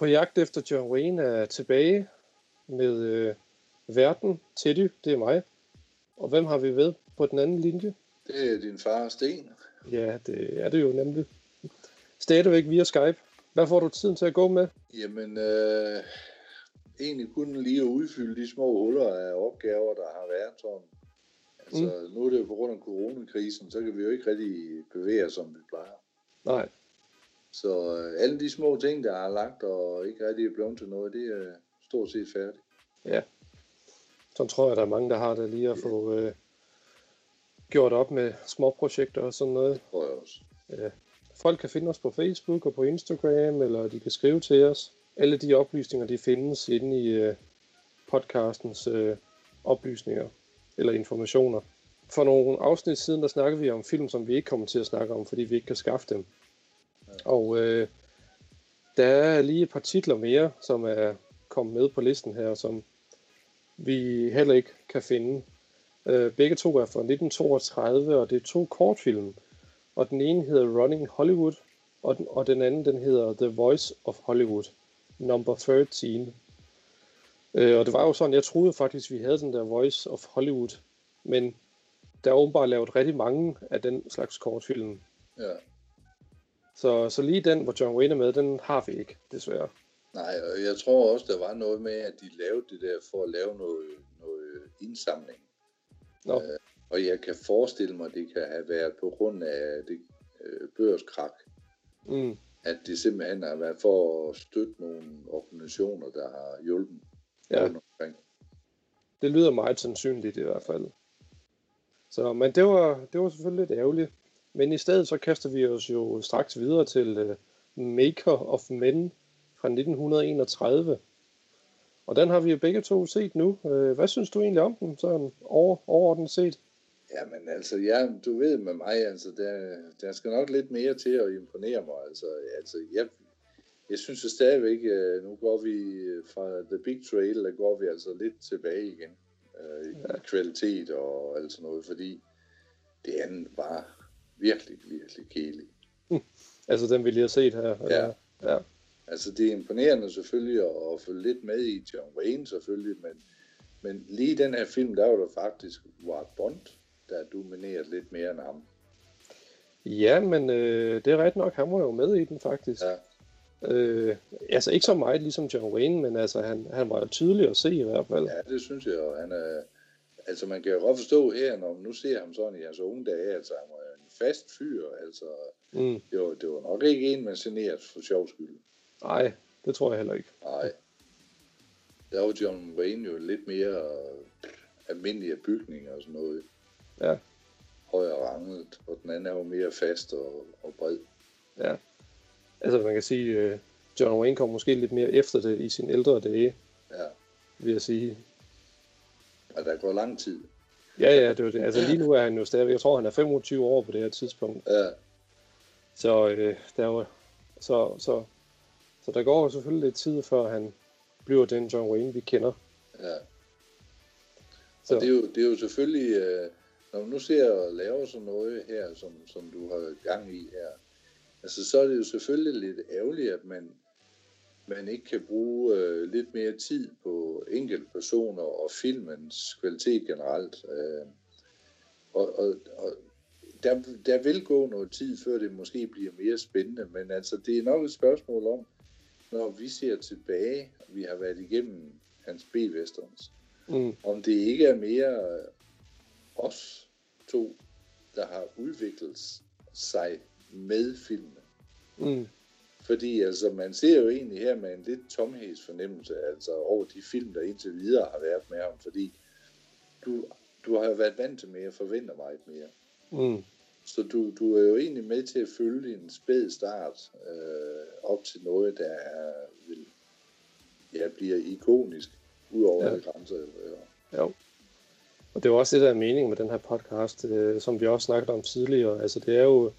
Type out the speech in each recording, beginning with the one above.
På jagt efter John Wayne er tilbage med øh, verden. Teddy, det er mig. Og hvem har vi ved på den anden linje? Det er din far, Sten. Ja, det er det jo nemlig. Stadigvæk via Skype. Hvad får du tiden til at gå med? Jamen, øh, egentlig kun lige at udfylde de små huller af opgaver, der har været sådan. Altså, mm. nu er det jo på grund af coronakrisen, så kan vi jo ikke rigtig bevæge os, som vi plejer. Nej, Så øh, alle de små ting, der er lagt og ikke rigtig er blevet til noget, det er stort set færdigt. ja. Så tror jeg, der er mange, der har det lige at få øh, gjort op med små projekter og sådan noget. Tror jeg også. Ja. Folk kan finde os på Facebook og på Instagram, eller de kan skrive til os. Alle de oplysninger, de findes inde i øh, podcastens øh, oplysninger eller informationer. For nogle afsnit siden, der snakkede vi om film, som vi ikke kommer til at snakke om, fordi vi ikke kan skaffe dem. Og øh, der er lige et par titler mere, som er kommet med på listen her, som vi heller ikke kan finde. Øh, begge to er fra 1932, og det er to kortfilm. Og den ene hedder Running Hollywood, og den, og den anden den hedder The Voice of Hollywood, number 13. Øh, og det var jo sådan, jeg troede faktisk, vi havde den der Voice of Hollywood, men der er åbenbart lavet rigtig mange af den slags kortfilm. Ja. Så, så lige den, hvor John Wayne er med, den har vi ikke, desværre. Nej, og jeg tror også, der var noget med, at de lavede det der for at lave noget, noget indsamling. Nå, Øh, og jeg kan forestille mig, at det kan have været på grund af det øh, børskrak, mm, at det simpelthen har været for at støtte nogle organisationer, der har hjulpet ja, omkring. det lyder meget sandsynligt i hvert fald. Så, men det var, det var selvfølgelig lidt ærgerligt. Men i stedet så kaster vi os jo straks videre til uh, Maker of Men fra 1931. Og den har vi jo begge to set nu. Uh, hvad synes du egentlig om den, sådan over, overordnet set? Jamen altså, ja, du ved med mig, altså, der, der skal nok lidt mere til at imponere mig. Altså, altså jeg, jeg synes jo stadigvæk, øh, nu går vi fra The Big Trail, der går vi altså lidt tilbage igen øh, i Ja. kvalitet og alt sådan noget, fordi det andet var virkelig, virkelig kedeligt. Altså den vi lige har set her. Ja. ja. Altså, det er imponerende selvfølgelig at, at følge lidt med i John Wayne selvfølgelig, men, men lige den her film, der var der faktisk Ward Bond, der dominerede lidt mere end ham. Ja, men øh, det er ret nok, han var jo med i den faktisk. Ja. Øh, altså ikke så meget ligesom John Wayne, men altså han, han var jo tydelig at se i hvert fald. Ja, det synes jeg, og han er, altså man kan jo godt forstå her, når man nu ser ham sådan i hans unge dage, altså han var fast fyr, altså Mm, det var, det var nok ikke en, man generede for sjov skyld. nej, det tror jeg heller ikke. Nej. Der var John Wayne jo lidt mere øh, almindelig af bygninger og sådan noget. Ja. Højere ranget, og den anden er jo mere fast og, og bred. Ja. Altså man kan sige, øh, John Wayne kom måske lidt mere efter det i sine ældre dage, Ja, vil jeg sige. og der går lang tid. Ja, ja, det var det. Altså lige nu er han jo stadig, jeg tror han er 25 år på det her tidspunkt. Ja, Så øh, der var, så, så, så der går jo selvfølgelig lidt tid, før han bliver den John Wayne, vi kender. ja. Så, Og det er jo, det er jo selvfølgelig, øh, når man nu ser og laver sådan noget her, som, som du har gang i her, altså så er det jo selvfølgelig lidt ærgerligt, at man, man ikke kan bruge øh, lidt mere tid på enkelte personer og filmens kvalitet generelt. Øh, og, og, og der, der vil gå noget tid, før det måske bliver mere spændende, men altså det er nok et spørgsmål om, når vi ser tilbage, og vi har været igennem hans B-westerns, mm, om det ikke er mere øh, os to, der har udviklet sig med filmen. mm, Fordi altså, man ser jo egentlig her med en lidt tomhedsfornemmelse altså, over de film, der indtil videre har været med ham, fordi du, du har været vant til mere, forventer meget mere. mm, Så du, du er jo egentlig med til at følge en spæd start øh, op til noget, der er, vil, ja, bliver ikonisk, ud over Ja. ja. grænser. Ja. Jo. Og det er jo også det, der er meningen med den her podcast, øh, som vi også snakket om tidligere. Altså, det er jo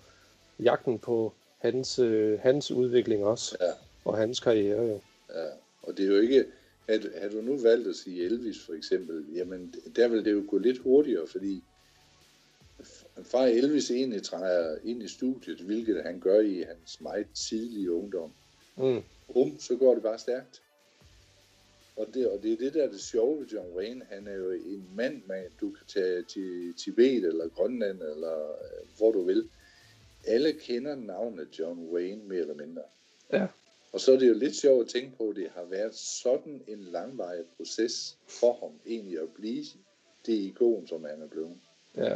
jagten på hans, øh, hans udvikling også, Ja. og hans karriere jo. Ja, og det er jo ikke, had, havde du nu valgt at sige Elvis for eksempel, jamen der vil det jo gå lidt hurtigere, fordi fra Elvis egentlig træder ind i studiet, hvilket han gør i hans meget tidlige ungdom, Mm. um, så går det bare stærkt. Og det, og det er det, der er det sjove ved John Wayne. Han er jo en mand, man, du kan tage til Tibet eller Grønland eller øh, hvor du vil. Alle kender navnet John Wayne mere eller mindre. Ja. Og så er det jo lidt sjovt at tænke på, at det har været sådan en langvarig proces for ham egentlig at blive det ikon, som han er blevet. ja.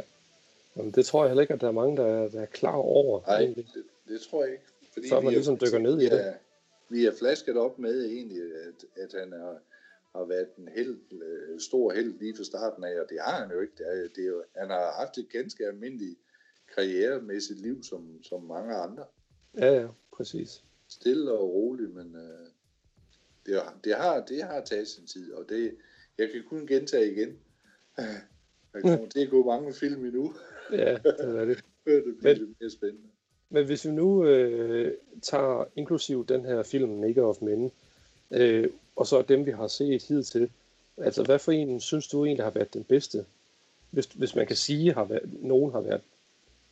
Jamen, det tror jeg heller ikke, at der er mange, der er, der er klar over. Nej, egentlig. det, det tror jeg ikke. Fordi Før man vi er- ligesom dykker ned i det. er- Vi er flasket op med egentlig, at, at han er, har været en held, øh, stor held lige fra starten af, og det har han jo ikke. Det er, det er jo, han har haft et ganske almindeligt karrieremæssigt liv, som, som mange andre. Ja, ja, præcis. Stille og roligt, men øh, det, har, det, har, det har taget sin tid, og det, jeg kan kun gentage igen. Der kommer til at gå mange film endnu, Ja, det er det. før det bliver Men- lidt mere spændende. Men hvis vi nu øh, tager inklusiv den her film Maker of Men, øh, og så dem, vi har set hidtil, altså hvad for en synes du egentlig har været den bedste? Hvis, hvis man kan sige, at nogen har været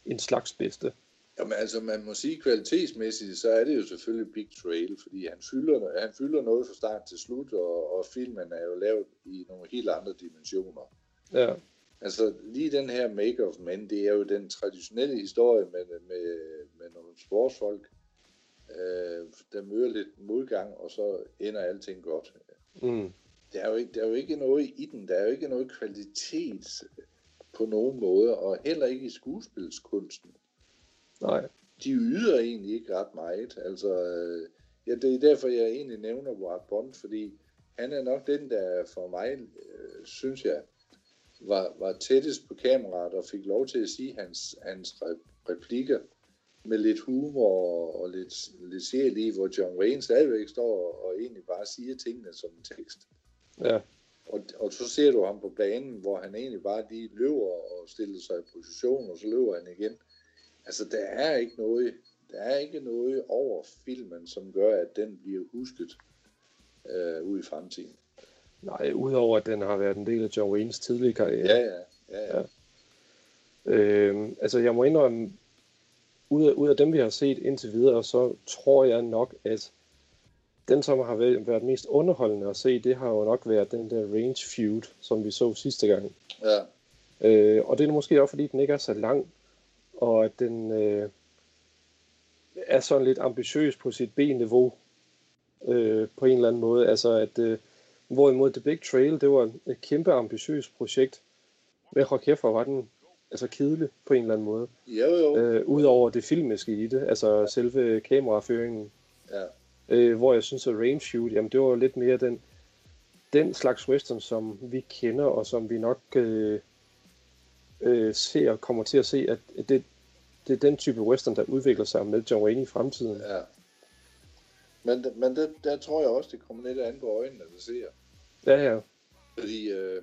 en slags bedste. Jamen altså, man må sige kvalitetsmæssigt, så er det jo selvfølgelig Big Trail, fordi han fylder, han fylder noget fra start til slut, og, og filmen er jo lavet i nogle helt andre dimensioner. Ja, Altså lige den her Make of Men, det er jo den traditionelle historie med, med, med nogle sportsfolk, øh, der møder lidt modgang, og så ender alting godt. mm, Der er, jo ikke, der er jo ikke noget i den, der er jo ikke noget kvalitet på nogen måde, og heller ikke i skuespilskunsten. nej, de yder egentlig ikke ret meget. Altså, øh, ja, det er derfor, jeg egentlig nævner Ward Bond, fordi han er nok den, der for mig, øh, synes jeg, var, var tættest på kameraet og fik lov til at sige hans, hans re- replikker med lidt humor og, og lidt, lidt i, hvor John Wayne stadigvæk står og, og egentlig bare siger tingene som en tekst. ja, Og, og så ser du ham på banen, hvor han egentlig bare lige løber og stiller sig i position, og så løber han igen. Altså, der er ikke noget, der er ikke noget over filmen, som gør, at den bliver husket øh, ud i fremtiden. nej, udover at den har været en del af John Waynes tidlige karriere. Ja, ja, ja, ja. Øh, altså, jeg må indrømme, ud af, ud af dem, vi har set indtil videre, så tror jeg nok, at den, som har været mest underholdende at se, det har jo nok været den der Range Feud, som vi så sidste gang. ja. Øh, og det er måske også, fordi den ikke er så lang, og at den øh, er sådan lidt ambitiøs på sit B-niveau øh, på en eller anden måde. Altså at, øh, hvorimod The Big Trail, det var et kæmpe ambitiøst projekt. Men hold kæft, var den altså kedelig på en eller anden måde. Jo, jo. Øh, Udover det filmiske i det, altså selve kameraføringen. Ja. Øh, hvor jeg synes, at Range Shoot, jamen det var lidt mere den, den slags western, som vi kender, og som vi nok øh, øh, ser og kommer til at se, at det, det er den type western, der udvikler sig med John Wayne i fremtiden. ja. Men, men der, der tror jeg også, det kommer lidt an på øjnene, der ser. Ja, ja. Fordi, øh,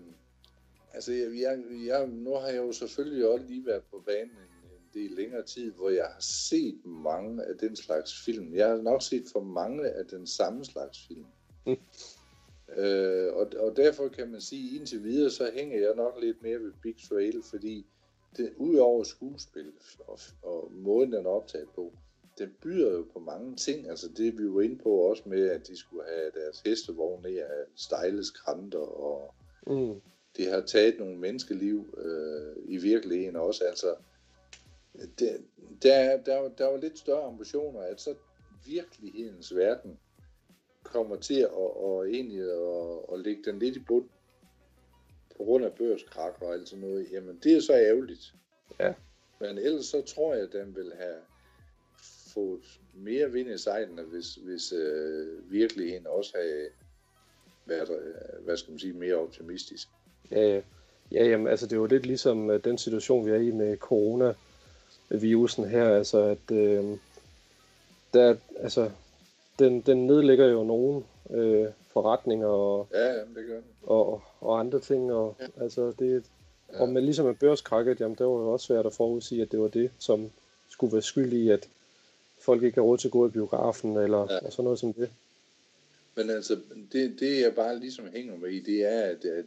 altså, jeg, jeg, jeg, nu har jeg jo selvfølgelig også lige været på banen en, en del længere tid, hvor jeg har set mange af den slags film. Jeg har nok set for mange af den samme slags film. Mm. Øh, og, og derfor kan man sige, indtil videre, så hænger jeg nok lidt mere ved Big Trail, fordi det, udover skuespil og, og måden, den er optaget på, den byder jo på mange ting. Altså det vi var inde på også med, at de skulle have deres hestevogn ned af stejle skrænter, og Mm. det har taget nogle menneskeliv øh, i virkeligheden også. Altså, det, der, der, der var lidt større ambitioner, at så virkelighedens verden kommer til at og egentlig at, at lægge den lidt i bund på grund af børskrak og alt sådan noget, jamen det er så ærgerligt. Ja. Men ellers så tror jeg, at den vil have fået mere vind i sejlene, hvis, hvis øh, virkeligheden også havde været, øh, hvad skal man sige, mere optimistisk. Ja, ja. ja jamen, altså det er jo lidt ligesom øh, den situation, vi er i med corona, virusen her, altså at øh, der, altså, den, den nedlægger jo nogle øh, forretninger og, Ja, jamen, det gør den. og, og andre ting, og Ja. altså det, Ja. og med ligesom med børskrakket, jamen det var jo også svært at forudsige, at det var det, som skulle være skyld i, at folk ikke har råd til at gå i biografen, eller ja. og sådan noget som det. Men altså, det, det jeg bare ligesom hænger med i, det er, at, at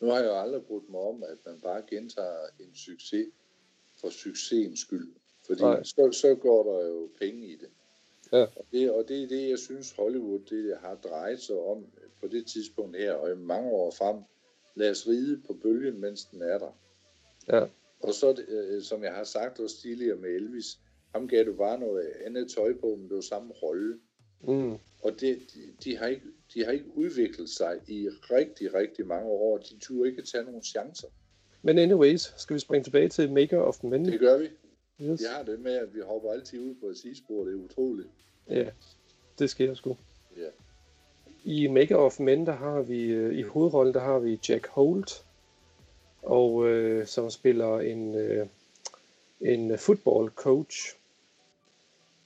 nu har jeg jo aldrig brugt mig om, at man bare gentager en succes for succesens skyld. Fordi Nej. så, så går der jo penge i det. Ja. Og det, og det er det, jeg synes, Hollywood det har drejet sig om på det tidspunkt her, og i mange år frem. Lad os ride på bølgen, mens den er der. Ja, Og så, øh, som jeg har sagt også tidligere med Elvis, ham gav du bare noget andet tøj på, men det var samme rolle. mm, Og det, de, de, har ikke, de har ikke udviklet sig i rigtig, rigtig mange år. De turde ikke tage nogle chancer. Men anyways, skal vi springe tilbage til Maker of Men? Det gør vi. Yes. Vi har det med, at vi hopper altid ud på et sidespor. Det er utroligt. Ja, det sker sgu. Ja. I Maker of Men, der har vi, øh, i hovedrollen, der har vi Jack Holt, og øh, som spiller en, øh, en football coach.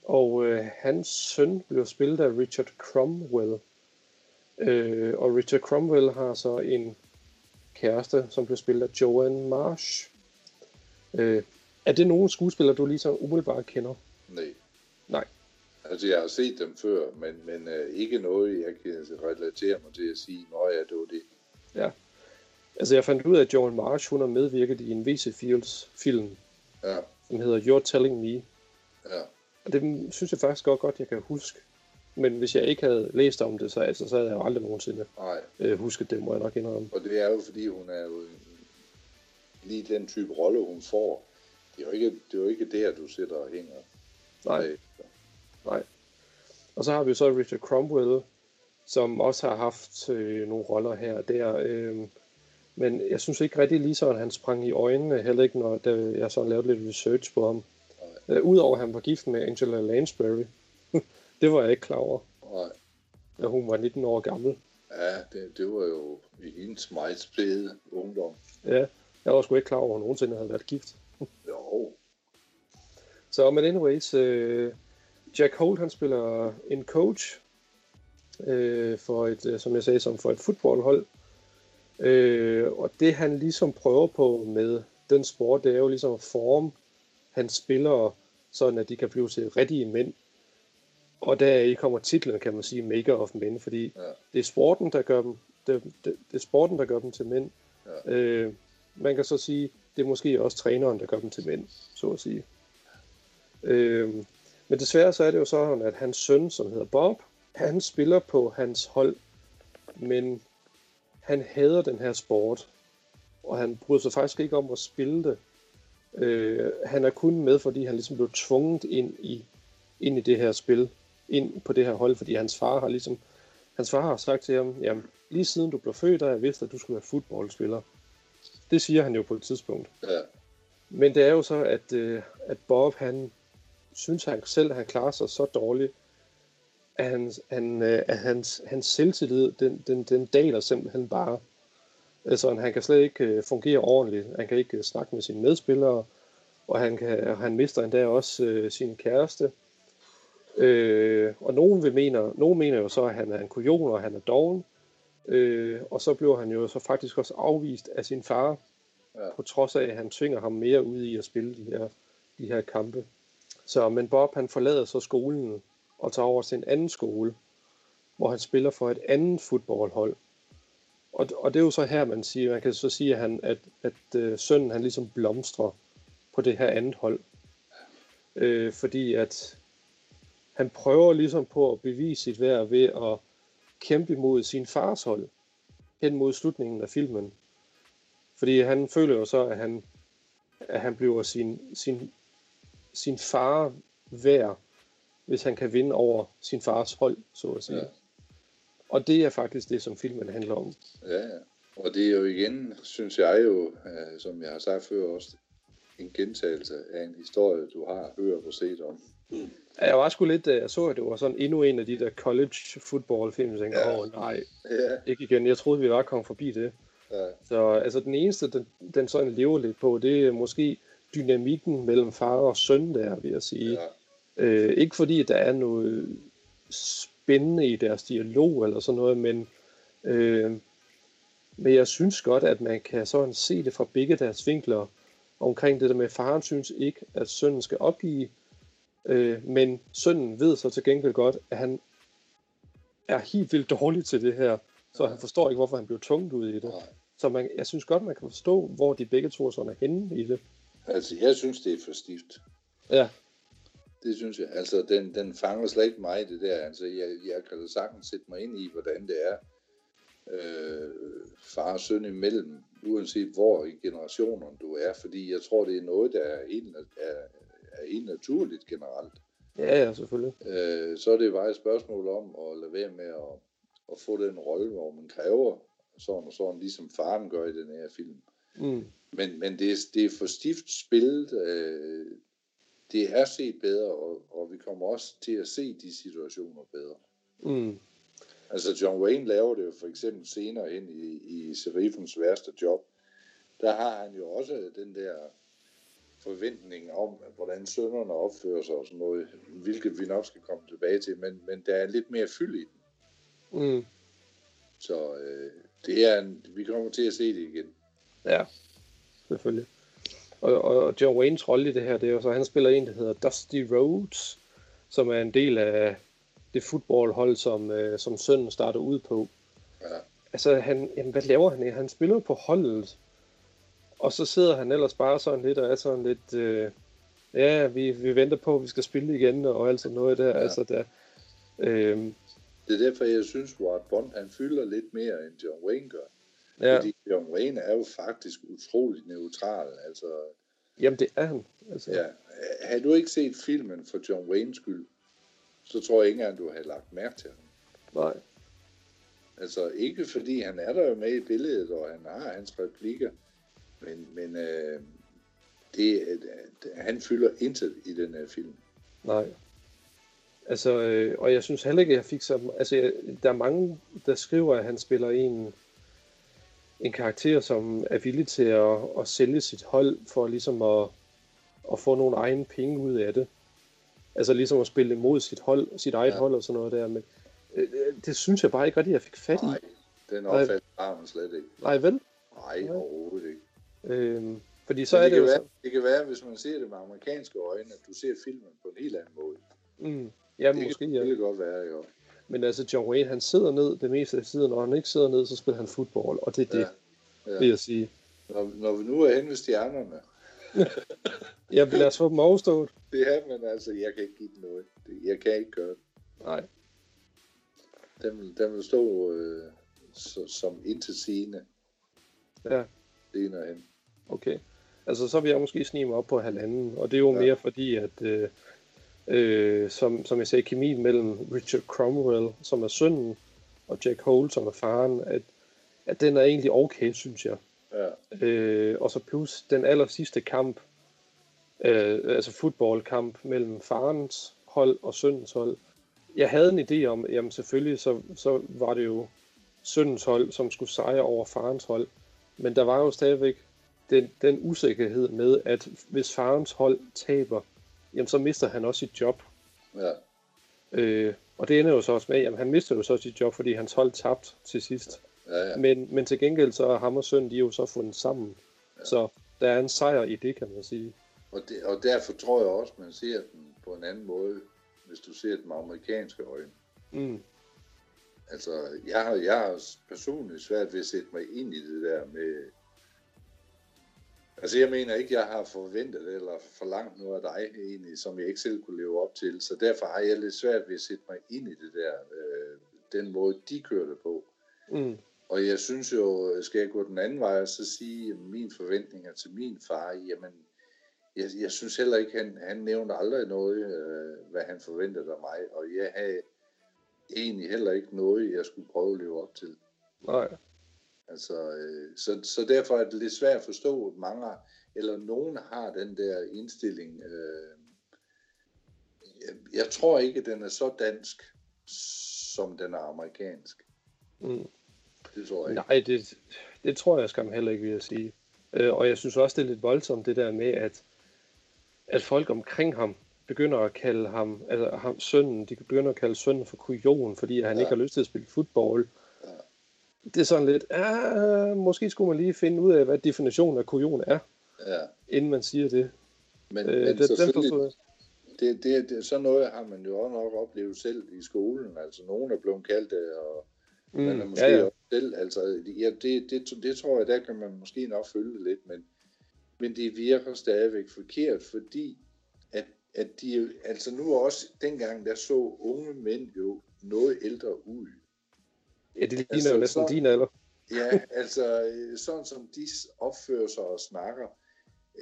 Og øh, hans søn bliver spillet af Richard Cromwell. Øh, og Richard Cromwell har så en kæreste, som bliver spillet af Joanne Marsh. Øh, er det nogle skuespillere, du lige så umiddelbart kender? Nej. Nej. Altså, jeg har set dem før, men, men uh, ikke noget, jeg kan relatere mig til at sige, nå ja, det var det. Ja. Altså, jeg fandt ud af, at Joan Marsh, hun har medvirket i en V.C. Fields film, Ja, som hedder You're Telling Me. ja. Og det synes jeg faktisk godt, godt, jeg kan huske. Men hvis jeg ikke havde læst om det, så, altså, så havde jeg jo aldrig nogensinde Nej. øh, husket det, må jeg nok indrømme. Og det er jo, fordi hun er jo lige den type rolle, hun får. Det er jo ikke, det er jo ikke der, du sidder og hænger. Nej, nej. Og så har vi så Richard Cromwell, som også har haft øh, nogle roller her og der. Øh, men jeg synes ikke rigtig lige sådan, at han sprang i øjnene, heller ikke når da jeg så lavede lidt research på ham. Øh, Udover at han var gift med Angela Lansbury. Det var jeg ikke klar over, Nej. da hun var 19 år gammel. Ja, det, det var jo i hendes meget spæde ungdom. Ja, jeg var sgu ikke klar over, at hun nogensinde havde været gift. Jo, Så men anyways, øh, Jack Holt han spiller en coach øh, for et, øh, som jeg sagde, som for et fodboldhold. Øh, og det han ligesom prøver på med den sport, det er jo ligesom at forme hans spillere, sådan at de kan blive til rigtige mænd. Og der i kommer titlen, kan man sige, Maker of Men, fordi Ja. det er sporten, der gør dem, det, det, det er sporten, der gør dem til mænd. Ja. Øh, man kan så sige, det er måske også træneren, der gør dem til mænd, så at sige. Øh, men desværre så er det jo sådan, at hans søn, som hedder Bob, han spiller på hans hold, men han hader den her sport, og han bryder sig faktisk ikke om at spille det. Øh, han er kun med, fordi han ligesom blev tvunget ind i, ind i det her spil, ind på det her hold, fordi hans far har ligesom, hans far har sagt til ham, jamen, lige siden du blev født, der har jeg vidst, at du skulle være fodboldspiller. Det siger han jo på et tidspunkt. ja, Men det er jo så, at, øh, at Bob, han synes han selv, at han klarer sig så dårligt, at, han, han, øh, at hans, hans selvtillid, den, den, den daler simpelthen bare. Altså, han kan slet ikke øh, fungere ordentligt. Han kan ikke øh, snakke med sine medspillere, og han, kan, og han mister endda også øh, sin kæreste. Øh, og nogen, vil mener, nogen mener jo så, at han er en kujon, og han er doven. Øh, og så bliver han jo så faktisk også afvist af sin far, Ja. på trods af, at han tvinger ham mere ud i at spille de her, de her kampe. Så, men Bob han forlader så skolen og tager over til en anden skole, hvor han spiller for et andet fodboldhold. Og, og det er jo så her, man siger, man kan så sige, at, han, at, at øh, sønnen han ligesom blomstrer på det her andet hold. Øh, fordi at han prøver ligesom på at bevise sit værd ved at kæmpe imod sin fars hold hen mod slutningen af filmen. Fordi han føler jo så, at han, at han bliver sin, sin, sin far værd, hvis han kan vinde over sin fars hold, så at sige. Ja. Og det er faktisk det, som filmen handler om. ja, ja. Og det er jo igen, synes jeg jo, øh, som jeg har sagt før også, en gentagelse af en historie, du har hørt og set om. Ja, Jeg var sgu lidt, da jeg så, at det var sådan endnu en af de der college football film, jeg tænkte, åh Ja. oh, nej, Ja, ikke igen. Jeg troede, vi var kommet forbi det. ja, Så altså den eneste, den, den sådan lever lidt på, det er måske dynamikken mellem far og søn der, vil jeg sige. Ja. Øh, ikke fordi der er noget spændende i deres dialog eller sådan noget, men, øh, men jeg synes godt, at man kan sådan se det fra begge deres vinkler omkring det der med, faren synes ikke, at sønnen skal opgive, øh, men sønnen ved så til gengæld godt, at han er helt vildt dårlig til det her, så han forstår ikke, hvorfor han blev tvunget ud i det. Nej. Så man, jeg synes godt, man kan forstå, hvor de begge to sådan er henne i det. Altså, jeg synes, det er for stift. Ja, Det synes jeg. Altså, den, den fanger slet ikke mig, det der. Altså, jeg, jeg kan da sagtens sætte mig ind i, hvordan det er øh, far og søn imellem, uanset hvor i generationerne du er. Fordi jeg tror, det er noget, der er helt, er, er helt naturligt generelt. ja, ja selvfølgelig. Øh, så er det bare et spørgsmål om at lade være med at, at få den rolle, hvor man kræver sådan og sådan, ligesom faren gør i den her film. Mm. Men, men det, er, det er for stift spillet. Øh, det er set bedre, og, og vi kommer også til at se de situationer bedre. Mm. Altså John Wayne laver det jo for eksempel senere hen i, i Serifens værste job. Der har han jo også den der forventning om, hvordan sønderne opfører sig og sådan noget, hvilket vi nok skal komme tilbage til, men, men der er lidt mere fyld i den. Mm. Så øh, det er en, vi kommer til at se det igen. Ja, selvfølgelig. Og, og John Waynes rolle i det her, det er jo så, han spiller en, der hedder Dusty Rhodes, som er en del af det fodboldhold, som, øh, som sønnen starter ud på. Ja. Altså, han, jamen, hvad laver han? Han spiller på holdet, og så sidder han ellers bare sådan lidt, og er sådan lidt, øh, ja, vi, vi venter på, at vi skal spille igen, og alt sådan noget der. Ja. Altså, der, øh, Det er derfor, jeg synes, at Bond han fylder lidt mere, end John Wayne gør. ja, Fordi John Wayne er jo faktisk utroligt neutral. Altså, jamen, det er han. Altså, ja. Har du ikke set filmen for John Waynes skyld, så tror jeg ikke engang, du har lagt mærke til ham. Nej. Altså ikke fordi han er der jo med i billedet, og han har hans replikker, men, men øh, det, øh, han fylder intet i den her film. Nej. Altså, øh, og jeg synes heller ikke, at jeg fik så... Altså, jeg, der er mange, der skriver, at han spiller en, en karakter, som er villig til at, at sælge sit hold for ligesom at, at få nogle egne penge ud af det. Altså ligesom at spille imod sit hold, sit eget ja. Ja. hold og sådan noget der. Men øh, det synes jeg bare ikke rigtig, jeg fik fat i. Nej, den Nej. opfattelse har slet ikke. Nej, vel? Nej, overhovedet ikke. Øhm, fordi så Så er det, det kan jo... være, det kan være, hvis man ser det med amerikanske øjne, at du ser filmen på en helt anden måde. mm, ja, Det måske, kan, ja. det kan godt være, jo. Men altså, John Wayne, han sidder ned det meste af tiden, og når han ikke sidder ned, så spiller han fodbold, og det er det, Ja, vil ja. jeg sige. Når, når vi nu er hen ved stjernerne, Ja, lad os få dem overstået. det er, men altså, jeg kan ikke give den noget. Det, jeg kan ikke gøre det. Nej. Den vil, den vil stå øh, så, som intet sigende Ja, senere hen. okay. Altså, så vil jeg måske snige mig op på halvanden, og det er jo ja. Mere fordi, at øh, øh, som, som jeg sagde, kemien mellem Richard Cromwell, som er sønnen, og Jack Holt, som er faren, at, at den er egentlig okay, synes jeg. Ja, Øh, og så plus den aller sidste kamp, øh, altså fodboldkamp mellem farens hold og sønnens hold. Jeg havde en idé om, jamen selvfølgelig, så, så var det jo sønnens hold, som skulle sejre over farens hold. Men der var jo stadigvæk den, den usikkerhed med, at hvis farens hold taber, jamen så mister han også sit job. ja, Øh, og det ender jo så også med, jamen han mister jo så sit job, fordi hans hold tabte til sidst. Ja, ja. Men, men til gengæld så er ham og søn, de er jo så fundet sammen. Ja. Så der er en sejr i det, kan man sige. Og, det, og derfor tror jeg også, man ser den på en anden måde, hvis du ser den med amerikanske øjne. Mm. Altså, jeg har, jeg har personligt svært ved at sætte mig ind i det der med... Altså, jeg mener ikke, jeg har forventet eller forlangt noget af dig egentlig, som jeg ikke selv kunne leve op til. Så derfor har jeg lidt svært ved at sætte mig ind i det der, øh, den måde, de kører det på. Mm. Og jeg synes jo, skal jeg gå den anden vej og så sige, mine forventninger til min far, jamen, jeg, jeg synes heller ikke, han, han nævnte aldrig noget, øh, hvad han forventede af mig, og jeg havde egentlig heller ikke noget, jeg skulle prøve at leve op til. Nej. Altså, øh, så, så derfor er det lidt svært at forstå, at mange, eller nogen har den der indstilling. Øh, jeg, jeg tror ikke, at den er så dansk, som den er amerikansk. Mm. Det tror jeg ikke. Nej, det, det tror jeg skam heller ikke, vil jeg sige. Øh, og jeg synes også, det er lidt voldsomt, det der med, at at folk omkring ham begynder at kalde ham, altså ham, sønnen, de begynder at kalde sønnen for kujon, fordi han Ja. ikke har lyst til at spille fodbold. Ja. Det er sådan lidt, ah, måske skulle man lige finde ud af, hvad definitionen af kujon er, Ja. inden man siger det. Men, Øh, men den selvfølgelig, det, det, det, sådan noget har man jo også nok oplevet selv i skolen. Altså, nogen er blevet kaldt det, og mm, man er måske ja, ja, selv. Altså, ja, det, det, det tror jeg, der kan man måske nok følge lidt, men, men det virker stadigvæk forkert, fordi at, at de altså nu også dengang, der så unge mænd jo noget ældre ud. ja, det ligner Altså, jo næsten så- din alder. Ja, altså øh, sådan som de opfører sig og snakker,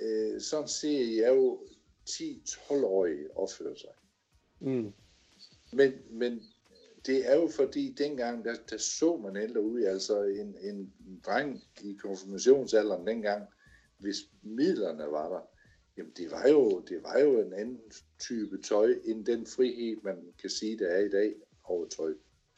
øh, sådan ser jeg jo 10-12-årige opføre sig. Mm. Men, men det er jo fordi, dengang, der, der så man ældre ud, altså en, en dreng i konfirmationsalderen dengang, hvis midlerne var der, jamen det var jo, det var jo en anden type tøj, end den frihed, man kan sige, der er i dag over tøj.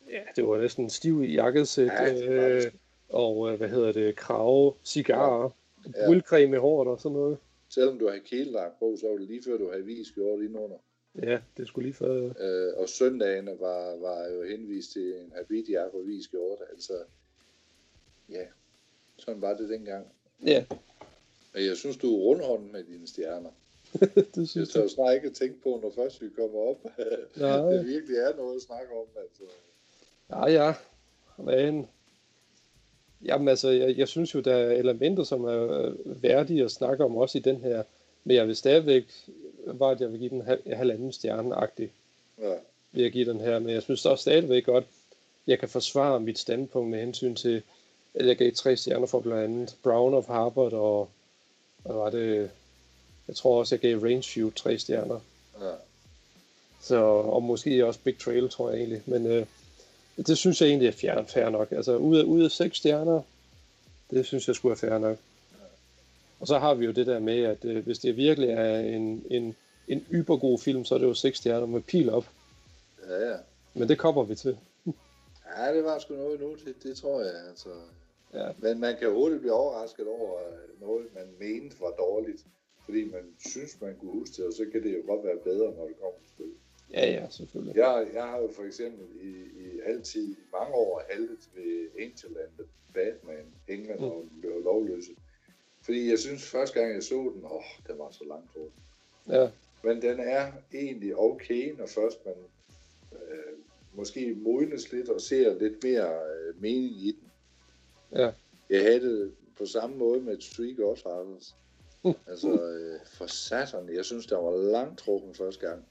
Ja, det var næsten stiv i jakkesæt, Ja, øh, og øh, hvad hedder det, krave, cigarer, Ja. brylcreme i håret og sådan noget. Selvom du har kæledragt på, så var det lige før, du havde vist gjort indenunder. Ja, det skulle lige før. Øh, og søndagene var, var jo henvist til en og hvid skjorte. Altså, ja, sådan var det dengang. Ja, Men jeg synes, du er rundhånden med dine stjerner. det Jeg synes tør jeg. snart ikke tænke på, når først vi kommer op. Nej. det virkelig er noget at snakke om. Altså. Ja, ja. Men, jamen altså, jeg, jeg synes jo, der er elementer, som er øh, værdige at snakke om også i den her. Men jeg vil stadigvæk, var at jeg vil give den hal- halvanden stjerne-agtig, Ja, vil jeg give den her. Men jeg synes også stadigvæk godt, jeg kan forsvare mit standpunkt med hensyn til, at jeg gav tre stjerner for blandt andet Brown of Harvard, og hvad var det, jeg tror også, jeg gav Range Shoot tre stjerner. ja. Så, og måske også Big Trail, tror jeg egentlig. Men øh, det synes jeg egentlig er fjern, fair nok. Altså ud af, ud af seks stjerner, det synes jeg skulle være fair nok. Og så har vi jo det der med, at øh, hvis det virkelig er en, en, en ybergod film, så er det jo seks stjerner med pil op. ja, ja. Men det kommer vi til. Ja, det var sgu noget nu, det, det tror jeg. Altså. Ja. Men man kan hurtigt blive overrasket over øh, noget, man mente var dårligt. Fordi man synes, man kunne huske det, og så kan det jo godt være bedre, når det kommer til stykket. Ja, ja, selvfølgelig. Jeg, jeg har jo for eksempel i, i altid i mange år haltet ved Angel and the Batman, England Mm. og blev lovløse. Fordi jeg synes, første gang jeg så den, åh, den var så langt over. Ja, Men den er egentlig okay, når først man øh, måske modnes lidt og ser lidt mere øh, mening i den. ja. Jeg havde det på samme måde med Three Godfathers. altså, øh, for satan, jeg synes, der var langt trukken første gang.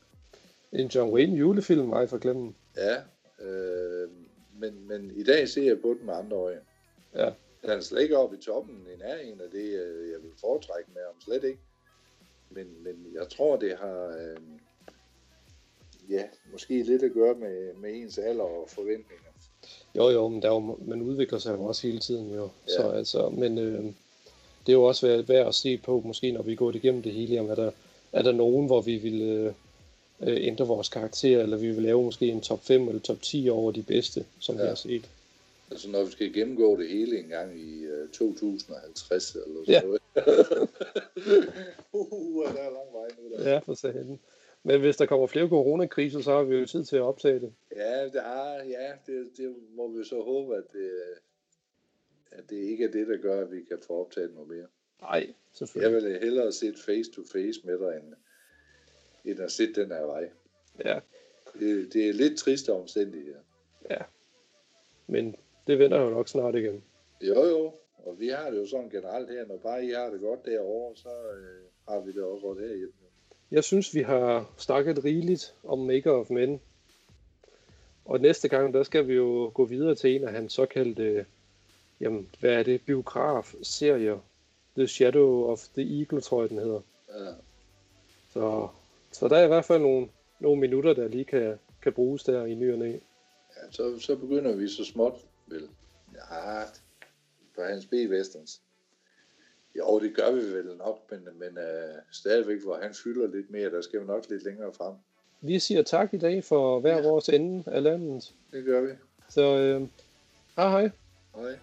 En John Wayne julefilm, ej for glemme. Ja, øh, men, men i dag ser jeg på den med andre øjne. Ja. Den er slet ikke oppe i toppen i nærheden af det, øh, jeg vil foretrække med ham. Slet ikke. Men, men jeg tror, det har øh, ja, måske lidt at gøre med, med ens alder og forventninger. Jo, jo, men der er jo, man udvikler sig jo også hele tiden jo. Ja. Så altså, men øh, det er jo også værd, værd at se på, måske når vi går igennem det hele, om er der, er der nogen, hvor vi vil øh, øh, ændre vores karakter, eller vi vil lave måske en top 5 eller top 10 over de bedste, som ja. vi har set. Altså når vi skal gennemgå det hele en gang i øh, 2050 eller sådan Ja. noget. uh, der er lang vej nu. Der. Ja, for satan. Men hvis der kommer flere coronakriser, så har vi jo tid til at optage det. Ja, det, er, ja det, det må vi så håbe, at det, at det ikke er det, der gør, at vi kan få optaget noget mere. Nej, Jeg selvfølgelig. vil hellere sætte face to face med dig, end, end at sætte den her vej. Ja, Det, det er lidt triste omstændigheder. men det vender jo nok snart igen. Jo, jo. Og vi har det jo sådan generelt her. Når bare I har det godt derovre, så øh, har vi det også godt herhjemme. Jeg synes, vi har snakket rigeligt om Maker of Men. Og næste gang, der skal vi jo gå videre til en af hans såkaldte, jamen, hvad er det, biograf-serier. The Shadow of the Eagle, tror jeg, den hedder. Ja. Så, så der er i hvert fald nogle, nogle minutter, der lige kan, kan bruges der i ny og næ. Ja, så, så begynder vi så småt, vel? Ja, på hans B-westerns. Jo, det gør vi vel nok, men, men uh, stadigvæk, hvor han fylder lidt mere, der skal vi nok lidt længere frem. Vi siger tak i dag for hver Ja. vores ende af landet. Det gør vi. Så øh, hej hej. Hej.